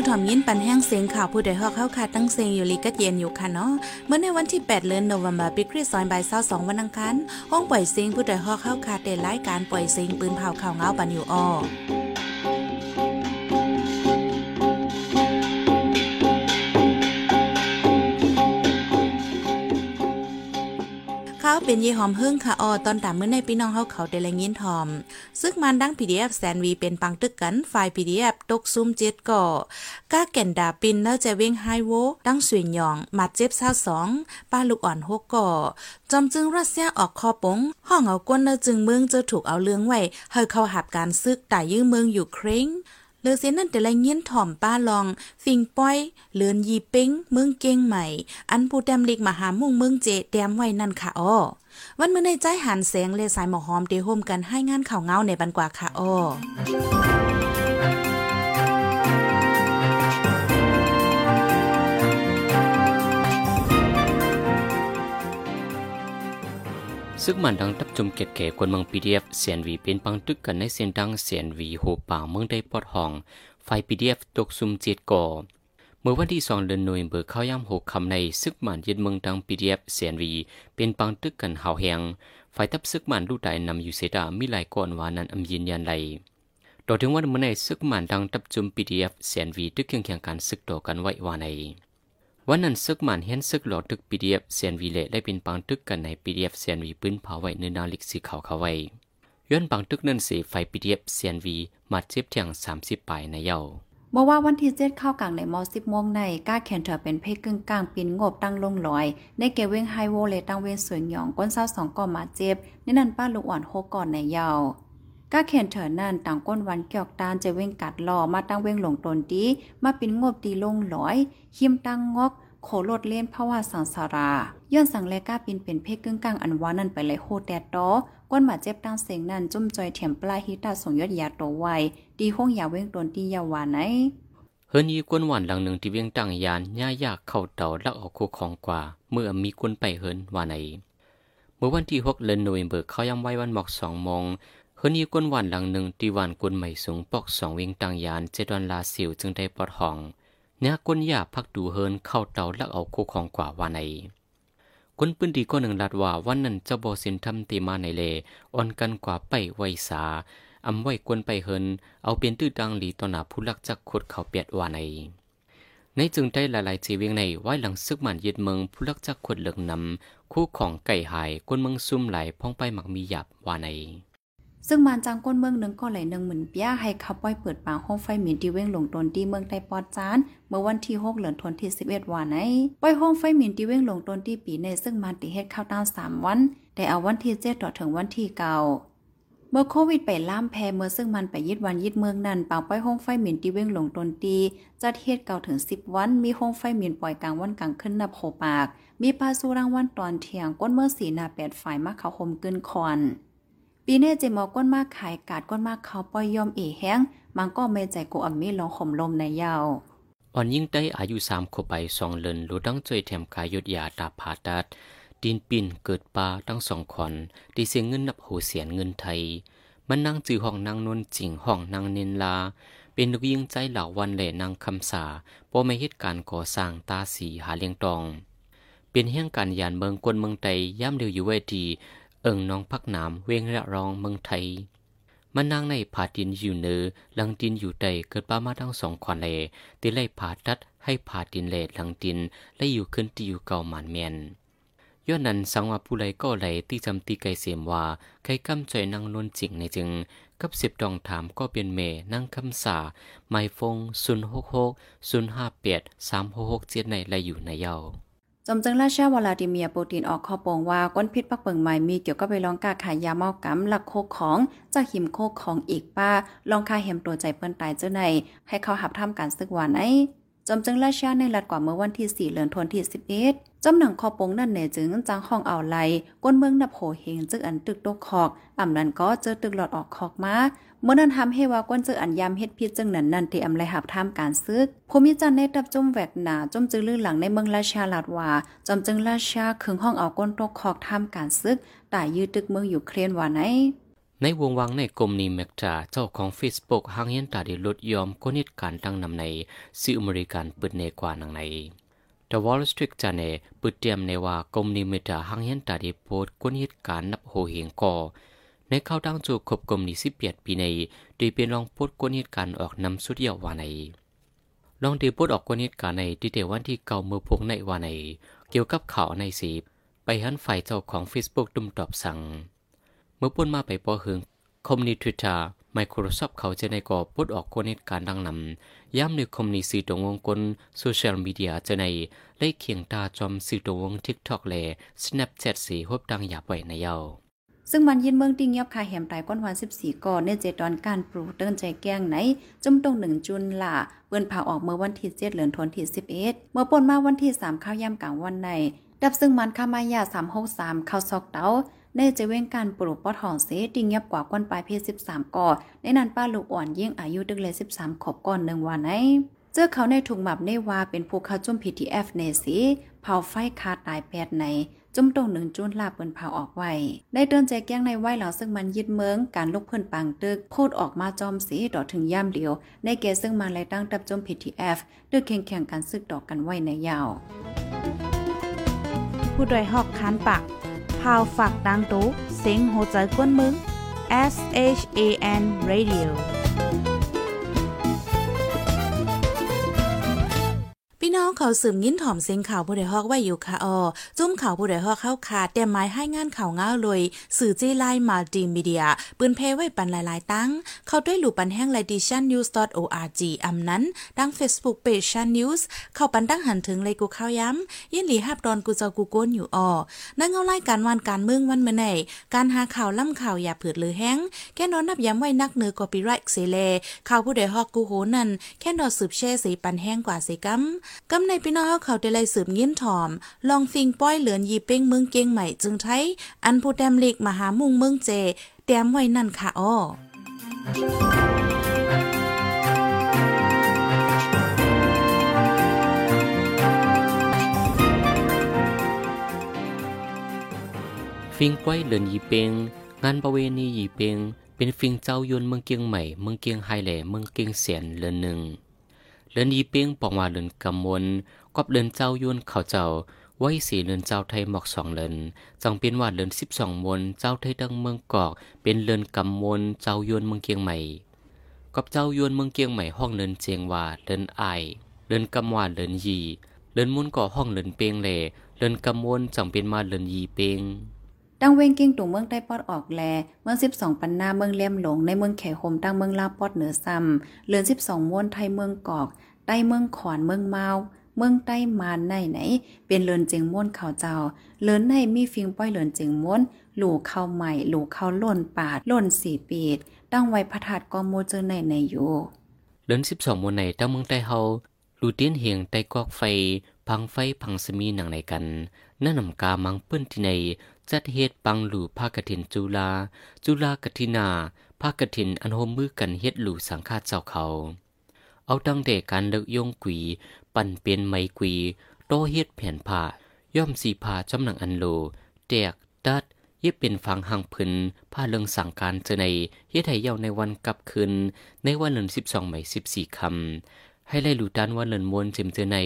ผู้ถ่อมยินปันแห้งเสียงข่าวผู้ใดฮอกเข้าคาตั้งเสียงอยู่ลีกัดเย็นอยู่ค่ะเนาะเมื่อในวันที่ 8 เดือนโนเวมเบอร์ปีคริสต์ศักราช22วันอังคารห้องปล่อยเสียงผู้ใดฮอกเข้าคาเตรายการปล่อยเสียงปืนเผาข่าวเงาปันอยู่อ้อ เป็นยี่หอมเฮิ่งค่ะออตอนตามเมื่อในพี่น้องเฮาเขาได้แลยินทอม ซึ่งมันดัง PDF แสนวีเป็นปังตึกกันไฟล์ PDF ตกซุ่มเจ็ดก่อก้าแก่นดาปินแล้วจะเว้งไฮโวดังสวยหยองมาเจ็บเศร้าสองป้าลูกอ่อนหกก่อจอมจึงรัสเซียออกคอปงห้องเอาก้นเนจึงเมืองจะถูกเอาเรื่องไว้เฮาเข้าหับการซึกแต่ยื้อเมืองอยู่เคร่งเลือเสียนั่นแต่ละเงี้ยนถ่อมป้าลอง ฟิงป้อย เลือนยีปิ้งเมืองเก่งใหม่ อันผู้แต้มเล็กมาหามุ่งเมืองเจแต้มไว้นั่นค่ะอ้อ วันเมื่อในใจหันแสงเลสายหมอหอมเดโฮมกันให้งานข่าวเงาในบันกว่าค่ะอ้อซึกมันดังทับจุมเกตเกกวนเมืองพีดีเอฟเสียนวีเป็นปังตึกกันในเสียนดังเสียนวีโหป่าเมืองได้ปอดห้อง ไฟพีดีเอฟตกซุมเจ็ดก่อ เมื่อวันที่สองเดือนหน่วยเบอร์เข้าย่ำหกคำในซึกมันยึดเมืองดังพีดีเอฟเสียนวี เป็นปังตึกกันเหาแหงไฟทับซึกมันลู่ใดนำอยู่เสดามีหลายก่อนวานันอำยินยันไหลต่อถึงวันเมื่อในซึกมันดังทับจุมพีดีเอฟเสียนวีตึกเคียงเคียงการซึกต่อกันไว้วาในวันนั้นซึกมันเห็นซึกหลอดตึก PDF เซียนวีเล่ได้เป็นปังตึกกันใน PDF เซียนวีปืนเผาไว้ในนาลิกสีขาวเขาไว้ย้อนปังตึกนั่นสีไฟ PDF เซียนวีมาเจ็บเทียง30ปลายในเย้า เมื่อว่าวันที่เจ็ดเข้ากลางในมอสิบโมงในก้าแคนเถอเป็นเพศกึ่งกลางปินงบตั้งลงลอย ในเกเว้งไฮโวเลตั้งเว้นสวยหยองก้นเศร้าสองก่อมาเจ็บในนันป้าลูกอ่อนโฮก่อนในเยาวก้าแคนเถอนั่นต่างก้นวันเกี่ยวตานจะเว้งกัดหล่อมาตั้งเว้งหลงตนดีมาปินงบตีลงลอย หิมตั้งงอกโคโลดเล่นเพราว่าสังสารา ย้อนสั่งแลก้าปินเป็นเพศกึ่งกลางอันวานั่นไปเลยโคแดดดอก้นหมาเจ็บตั้งเสียงนั่นจุ่มจอยเถียมปลายฮิตาส่งยอดยาโตไวดีห้องยาเว้งตนที่ยาวาไหนเฮินยีกวนหวานหลังหนึ่งที่เวียงตั้งยานย่ายากเข้าเต่าลักออกคูของกว่า เมื่อมีคนไปเฮินว่าไหนเมื่อวันที่หกเดือนโนเวมเบอร์เขาย้ำไว้วันหมอกสองโมงเฮินยีกวนหวานหลังหนึ่งที่หวานกวนใหม่สูงปอกสองเวียงตั้งยานเจดอนลาสิวจึงได้ปลดห้องเนื้อก้นยาพักดูเฮินเข้าเต่าลักเอาโคของกว่าว่าใน คนปืนดีก็หนึ่งลัดว่าวันนั้นเจ้าบอสินทำตีมาในเลอ่อนกันกว่าไปไวสาอำไว้กวนไปเฮิน เอาเปลี่ยนตื้อดังหลีต่อหน้าผู้ลักจักขดเขาเปียดว่าใน ในจึงได้หลายๆจีเวียงในไว้หลังซึกมันยึดเมืองผู้ลักจักขดเหลืองนำคู่ของไก่หายคนเมืองซุ่มไหลพ้องไปหมักมีหยับว่าใน ซึ่งมานจังก้นเมืองหนึ่งก็ไหลหนึ่งหมื่นเปียให้ขับป้อยเปิดปางห้องไฟหมินที่เว้งหลงตนที่เมืองไต้ปอดจาน เมื่อวันที่หกเหลือนทนที่สิบเอ็ดวันไหนป้อยห้องไฟหมินที่เว้งหลงตนที่ปีในซึ่งมานติเฮ็ดข้าวตามสามวันได้เอาวันที่เจ็ดต่อถึงวันที่เก้าเมื่อโควิดไปล่ามแพเมื่อซึ่งมันไปยึดวันยึดเมืองนั่นป่าป้อยห้องไฟหมินที่เว้งหลงตนตีจัดเฮ็ดเก่าถึงสิบวัน มีห้องไฟหมินปล่อยกลางวันกลางขึ้นนับโหปาก มีปลาสูรางวันตอนเที่ยงก้นเมื่อสีนาแปดฝ่ายมาเขาคมกึนคอน ปีเน่เจมอก้นมากขายกาดก้นมากเขาป้อยยอมเอแห้งมันก็ไม่ใจกูอัมมีลองข่มลมในยาวอ่อนยิ่งได้อายุสามขวบไปสองเลนรู้ดั้งใจแถมกายยุดยาตาผาตัดดินปินเกิดปลาตั้งสองขอนดีเสียงเงินนับโหเสียนเงินไทย มันนั่งจือห้องนางนวลจิงห้องนางเนินลา เป็นลูกยิงใจเหล่าวันแหล่นางคำสาปไม่เหตุการก่อสร้างตาสีหาเลียงตอง เป็นเฮี้ยงการยานเมืองกวนเมืองไตย่ำเดียวอยู่ไว้ดี เอิงน้องพักหน้ำเวงระรองเมืองไทยมันนางในผาดินอยู่เนือลังดินอยู่ใดเกิดป้ามาทั้งสองขอนเลตีไล่ผาตัดให้ผาดินเลลังดินและอยู่ขึ้นที่อยู่เก่าหมานเมียนย้อนนั้นสังว่าผู้ใดก็ไหลที่จำตีไกเสียมว่าใครกำใจนางนวลจิงในจึง กับสิบดองถามก็เป็นเมนั่งคำสาไมฟงศูนย์หกหกศูนย์ห้าเปียดสามหกหกเจ็ดในและอยู่ในเยา จมจึงราชาวลาดิเมียร์ปูตินออกข้อปงว่าก้นพิษปักเปิงใหม่มีเกี่ยวกับไปลองกาขายยาเมากำหลักโคกของจากหิมโคกของอีกป้าลองคาเห็มตัวใจเปิ้นตายเจ้าในให้เขาหับทำการซึกหวานไอ จอมจึงราชาในรัดกว่าเมื่อวันที่ 4เดือนธันวาคมที่11จำหนังคอปงนั่นเนจึงจังห้องเอาไหลก้นเมืองนับโหเฮงจึกอันตึกตกคอกอ่ำนั้นก็เจอตึกหลอดออกคอกมาเมื่อนั้นทำให้ว่าก้นจึกอันยามเฮ็ดพิษจึงนั้นนั่นที่อำไลหับทำการซึกภูมิจันในตับจมแวกหนาจมจึงลื่นหลังในเมืองราชาลาดว่าจอมจึงราชาคึงห้องเอาก้นตกคอกทำการซึกตายยืดตึกเมืองอยู่เครนว่าไหน ในวงวังในกรมนี้แมกจาเจ้าของ Facebook หางเห็นตาด้ลดยอมกนิดการตั้งนำในสื่ออเมริกันเปิดในกว่านังใน The Wall Street จาเนเปิดเตรียมในว่ากรมนีเมตาหางเห็นตาด้โพดกนิดการนับโหเหงก่อในเข้าตั้งจูครบกรมนีสิบเปียดปีในดยเป็นรองโพดกนิดการออกนำสุดเยาวาในลองดีโพดออกกนิดการในที่เดวันที่เก่าเมื่อพงในวาใน เกี่ยวกับข่าวในสีไปหันไฟเจ้าของ Facebook ดุมตอบสั่ง เมื่อป่นมาไปปอหึงคอมนิทวิตา Microsoft เขาจะในก่อพุดออกกนิดการดังนำย้ำในคอมนิสื่อตรงวงกลโซเชียลมีเดียจะในไล่เคียงตาจอมสื่อตรงวง TikTok และ Snapchat สีฮบดังหยาบไว้ในเยาซึ่งมันยินเมืองติงยับคาแหมตายก้อนวัน 14ก่อนในเจดอนการปลูกเดินใจแก้งไหนจมตรงหนึ่งจุนล่ะเปิ้นพาออกเมื่อวันที่7เดือนธันวาคม11เมื่อป่นมาวันที่3ข้าวยามกลางวันใน ดับซึ่งมันคามายา363เข้าวซอกเตา ในจะเว้งการปลูกปอทองเสติงยับกว่าก้นปลายเพศ 13ก่อในนั้นป้าลูกอ่อนยิ่งอายุดึกเลย 13 ขอบก่อนหนึ่งวันไหนเจอเขาในถุงหมับในว่าเป็นผู้เข้าจุ่ม PTF เนสีเผาไฟคาตายแปดในจุ่มตรงหนึ่งจุนลาเปิ้นเผาออกไว้ได้เดินใจแก้งในไว้เหล่าซึ่งมันยึดเมืองการลุกเพิ่นปังตึกโคดออกมาจอมสีดอกถึงย่ำเดียว ในแกซึ่งมันเลยตั้งตับจุ่ม PTF ด้วยแข่งแข่งการซึกดอกกันไว้ในยาว ผู้ดยหอกคานปาก พาวฝากดังตู้เซ็งโหใจกวนมึง S H A N Radio น้องเขาสืมยิ้นถ่อมเสียงข่าวผู้ใดฮอกไว้อยู่ค่ะออจุ้มข่าวผู้ใดฮอกเข้าขาดแต่ไม้ให้งานข่าวง้าวเลยสื่อจี้ไลน์มัลติมีเดีย ปืนเพไว้ปันหลายๆ ตั้ง เข้าด้วยหลู่ปันแห้งไลดิชันนิวส์ .org อำนั้นดัง Facebook Page ชันนิวส์เข้าปันตั้งหันถึงเลยกูเข้าย้ำยินหลีฮับดอนกูเจ้ากูโกนอยู่ออนั่งเอาไล่การวันการเมืองวันเมื่อไหนการหาข่าวล่ำข่าวอย่าเผือดหรือแห้งแค่นอนนับย้ำไว้นักเนือกอปีไรเสเลข่าวผู้ใดฮอกกูโหนั่นแค่นอสืบแช่สีปันแห้งกว่าสีกัมกำในพี่น้องเขาได้เลยสืบยิ้นถอม ลองฟิงป้อยเหลือนยีเป้งเมืองเกียงใหม่จึงไทยอันผู้แดมเล็กมหามุงเมืองเจแต้มไว้นั่นค่ะอ้อฟิงป้อยเลินยีเปงงานประเวณียีเปงเป็นฟิงเจ้ายวนเมืองเกียงใหม่ เมืองเกียงไฮแหล่เมืองเกียงเสียนเลินหนึ่ง เลินยีเปงปองว่าเลินกำมลกับเลินเจ้ายวนเขาเจ้าไว้สีเลินเจ้าไทยหมอกสองเลินจังเป็นว่าเลินสิบสองมนเจ้าไทยดังเมืองกอก เป็นเลินกำมลเจ้ายวนเมืองเกียงใหม่กับเจ้ายวนเมืองเกียงใหม่ห้องเลินเจียงว่าเลินไอเลินกำว่าเลินยีเลินมุนก่อห้องเลินเปงแหล่เลินกำมลจังเป็นมาเลินยีเปง ดังเวงกิ้งตุงเมืองใต้ปอดออกแล เมือง 12 ปันนาเมืองเลี่ยมหลงในเมืองแขโฮมตั้งเมืองลาปอดเหนือซ้ำเลือน 12 ม้วนไทยเมืองกอก ใต้เมืองขอนเมืองเมาเมืองใต้มานในไหน เป็นเลือนเจิงม้วนเขาเจ้า เลือนในมีฟิงป้อยเลือนเจิงม้วน หลู่เข้าใหม่ หลู่เข้าล่นปาดล่นสีปีดตั้งไว้พระธาตุกอโมเจอในในอยู่เลินสิบสองมวนในตั้งเมืองใต้เฮาลูเตียนเฮียงใต้กอกไฟ พังไฟพังสมีหนังในกันนั่นนำกามังเปิ้นที่ใน จัดเฮ็ดปังหลู่ภาคกฐินจุลา จุลากฐินาภาคกฐินอันโฮมมือกันเฮ็ดหลู่สังฆาเจ้าเขา เอาตั้งแต่การเลิกยงกวีปั่นเป็นไม้กวีโตเฮ็ดแผ่นผ้าย่อมสีผ้าจำหนังอันโลแตกตัดเย็บเป็นฝังหังพึนผ้าเรื่องสั่งการเจอในเฮ็ดให้เย้าในวันกลับคืนในวันเดือนสิบสองใหมสิบสี่คำให้ไล่หลูดันวันเดือนมวนเจมเจอใน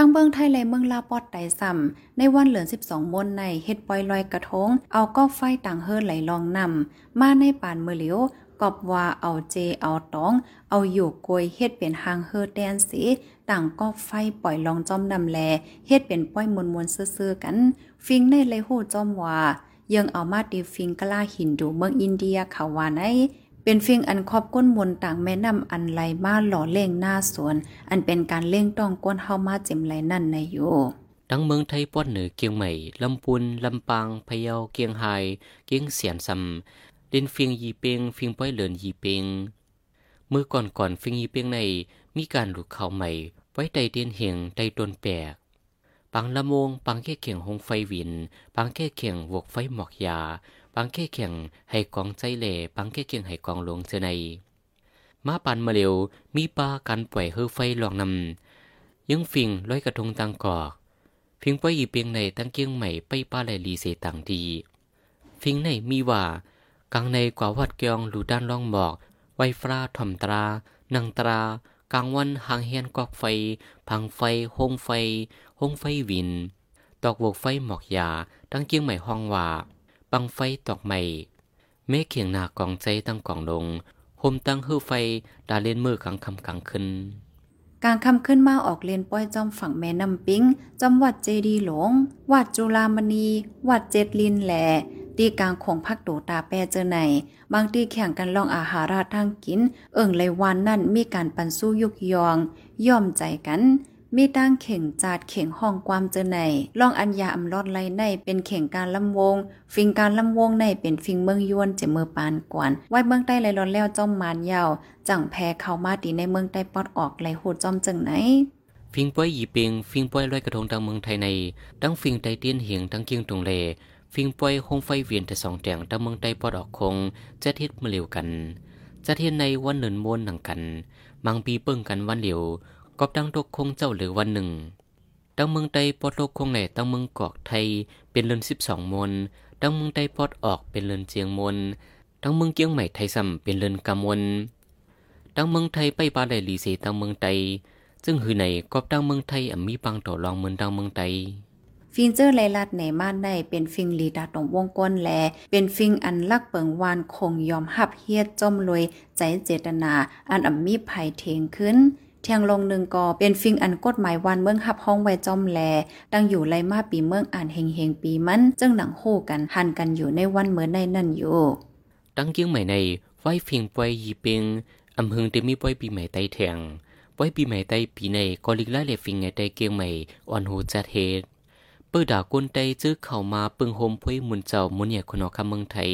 ดังเบิงไทยเลยเมืองลาปอดไตซ้ำในวันเหลือน 12มนในเฮ็ดปล่อยลอยกระทง เอากอกไฟต่างเฮิรไหลลองนำมาในป่านมือเหลียวกอบว่าเอาเจเอาตอง เอาอยู่กวยเฮ็ดเป็นหางเฮอแดนสีต่างกอกไฟปล่อยลองจอมนำแลเฮ็ดเป็นป้อยมวนมวนซื่อๆกัน ฟิงในเลยฮู้จอมว่ายังเอามาตีฟิงกะลาหินดูเมืองอินเดียเขาว่าใน เป็นฟิงอันครอบก้นมนต่างแม่น้ำอันไหลมาหล่อเล่งหน้าสวน อันเป็นการเล่งต้องก้นเฮามาเจ็มไหลนั่นในอยู่ดังเมืองไทยป้อนเหนือเกียงใหม่ลำปุนลำปางพะเยาเกียงไฮเกียงเสียนซำเล่นฟียงยีเปงฟิงป้อยเหลินยีเปงเมื่อก่อนก่อนฟิงยีเปงในมีการหลุดเข้าใหม่ไว้ใดเดียนเหียงใดตนแปลกปังละโมงปังแค่เขียงหงไฟวิน ปังแค่เขียงวกไฟหมอกยา ปังแค่เขียงให้กองใจเหล่ปังแค่เขียงให้กองหลวงเจอในมาปันมาเร็วมีปลากันปล่อยเฮือไฟลองนำยังฟิงร้อยกระทงตังกอกฟิงป้อยอีเปียงในตั้งเกียงใหม่ไปป้าไหลลีเสต่างดีฟิงในมีว่ากังในกว่าวัดเกียงหลูด้านล่องหมอก ไวฟราถ่อมตรา นังตรากลางวันหางเฮียนกอกไฟ พังไฟโฮงไฟโฮงไฟวิน ตอกโวกไฟหมอกยาตั้งเกียงใหม่ห้องว่า ปังไฟตอกใหม่เมฆเขียงหนากองใจตั้งกองลงโฮมตั้งฮื้อไฟดาเล่นมือกลางคำกลางขึ้นกลางคำขึ้นมาออกเลียนป้อยจอมฝั่งแม่น้ำปิงจอมวัดเจดีหลง วัดจุลามณี วัดเจ็ดลินแหล่ตีกลางของพักโตตาแปรเจอไหน บางตีแข่งกันลองอาหาราทางกิน เอิ่งเลยวันนั่นมีการปันสู้ยุกยอง ย่อมใจกัน มีตั้งเข่งจาดเข่งห้องความเจอไหนล่องอัญญาอำลอดไลในเป็นเข่งการลำวง ฟิงการลำวงในเป็นฟิงเมืองยวนเจเมือปานกวนไว้เมืองใต้ไหลร้อนแล้วจอมมานยาวจังแพ้เข้ามาตีในเมืองใต้ปอดออกไหลโหดจอมจังไหนฟิงป้อยหยีเปียงฟิงป้อยลอยกระทงดังเมืองไทยในดังฟิงไตเตียนเหียงดังเกียงตรงเลฟิงป้อยคงไฟเวียนแต่สองแจงดังเมืองไต้ปอดออกคงจะเทียดมาเร็วกัน จะเทียนในวันเนินมวนหนังกัน มังปีเปิ้งกันวันเหลียว กอบดังตกคงเจ้าเหลือวันหนึ่ง ดังเมืองไตปอดโลกคงแหล่ดังเมืองกอกไทยเป็นเรือนสิบสองมนดังเมืองไตปอดออกเป็นเรือนเจียงมนดังเมืองเกียงใหม่ไทยซ้ำเป็นเรือนกำมนดังเมืองไทยไปบาไดลีเสดังเมืองไตซึ่งหือในกอบดังเมืองไทยอมีปังต่อรองเหมือนดังเมืองไตฟิงเจอร์ไลลัดในม่านได้เป็นฟิงลีดาตรงวงก้นแล เป็นฟิงอันลักเปิงวานคงยอมหับเฮียดจอมรวยใจเจตนา อันอ่ำมีภัยเทงขึ้น ทียงลงหนึ่งกอเป็นฟิงอันกฎหมายวานเมืองหับห้องไว้จอมแล ดังอยู่ไลมาปีเมืองอ่านเฮงเฮงปีมันจึงหนังโหกันหันกันอยู่ในวันเหมือนในนั่นอยู่ ตั้งเกียงใหม่ในไว้เพียงปวยยีเปิงอำเพึงเตมีปวยปีใหม่ไตแทงปวยปีใหม่ไตปีในก็ลิกไล่เลฟิงไงไตเกียงใหม่อ่อนหูจัดเฮดเปิดดากุนไตจื้อเข้ามาปึงโฮมพวยมุนเจ้ามุนเนี่ยคนออกคำเมืองไทย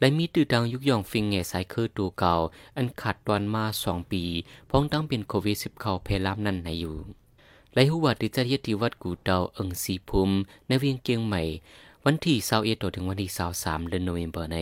และมีตื่อดังยุกยองฟิงเง่สายคือตัวเก่า อันขาดตอนมาสองปีพ้องตั้งเป็นโควิดสิบเข้าเพลามนั่นในอยู่และหัวดิจเยติวัดกูเดาเอิงสีภูมิในเวียงเกียงใหม่ วันที่21ถึงวันที่23เดือนโนเวมเบอร์ใน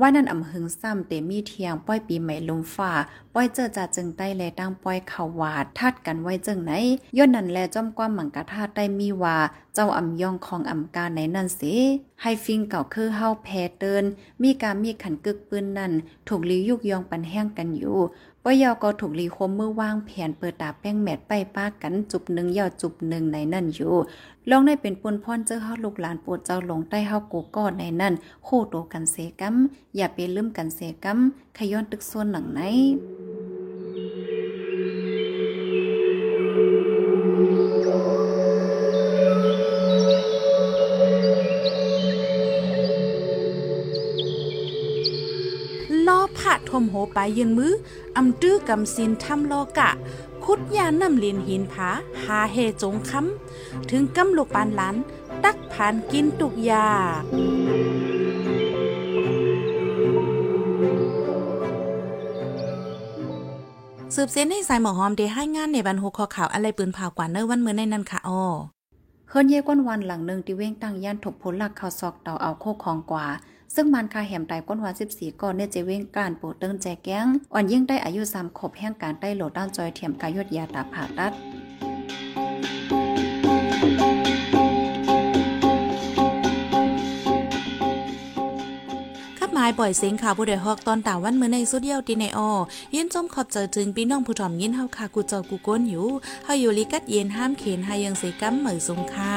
ว่านั่นอำหึงซ้ำเตมีเทียงป้อยปีใหม่ลมฝ่าป้อยเจอจ่าจึงใต้แลตั้งป้อยเขาวาดทัดกันไว้จึงไหนย้อนนั่นแลจ้อมความหมังกะทาดได้มีว่า เจ้าอำยองของอำการไหนนั่นสิให้ฟิงเก่าคือเฮาแพเตินมีการมีขันกึกปืนนั่นถูกลียุกยองปันแห้งกันอยู่ ว่ายยาก็ถูกลีคมเมื่อว่างแผนเปิดตาแป้งแมดไปป้ากันจุบหนึ่งยาจุบหนึ่งในนั่นอยู่ลองได้เป็นปนพรเจอเฮาลูกหลานปวดเจ้าหลงใต้เฮาโกก้อในนั่นโคโตกันเสกัมอย่าไปลืมกันเสกัมขย้อนตึกส่วนหนังไหน ผ่มโหไปยืนมืออำตื้อกำสินทำโลกะ คุดยานำลินหินผาหาเฮจงคำถึงกำลูกปานหลานตักผ่านกินตุกยาสืบเส้นให้สายหมอหอมเดให้งานในบรรหุคอข่าวอะไรปืนเผากว่าเนอวันเมื่อในนั้นค่ะอ้อเฮิรนเย่ก้นวันหลังหนึ่งที่เว้งตั้งย่านถกพลหลักข่าวซอกเตาเอาโคของกว่า ซึ่งมันคาแหมไตก้นวัน14ก่อนเนี่ยจะเว้งการโปรเติงแจแก้งอ่อนยิ่งได้อายุ3ขบแห่งการได้โหลดด้านจอยเทียมกายดยาตาผ่าตัดขับหมายบ่อยเสียงข่าวผู้ใดฮอกตอนต่างวันเมื่อในสุดเดียวตีในออยินจมขอบเจอจึงพี่น้องผู้ถ่อมยินเฮาคากูเจอกูก้นอยู่เฮาอยู่ลิกัดเย็นห้ามเขนหายังเสกัมเหมยสงค่า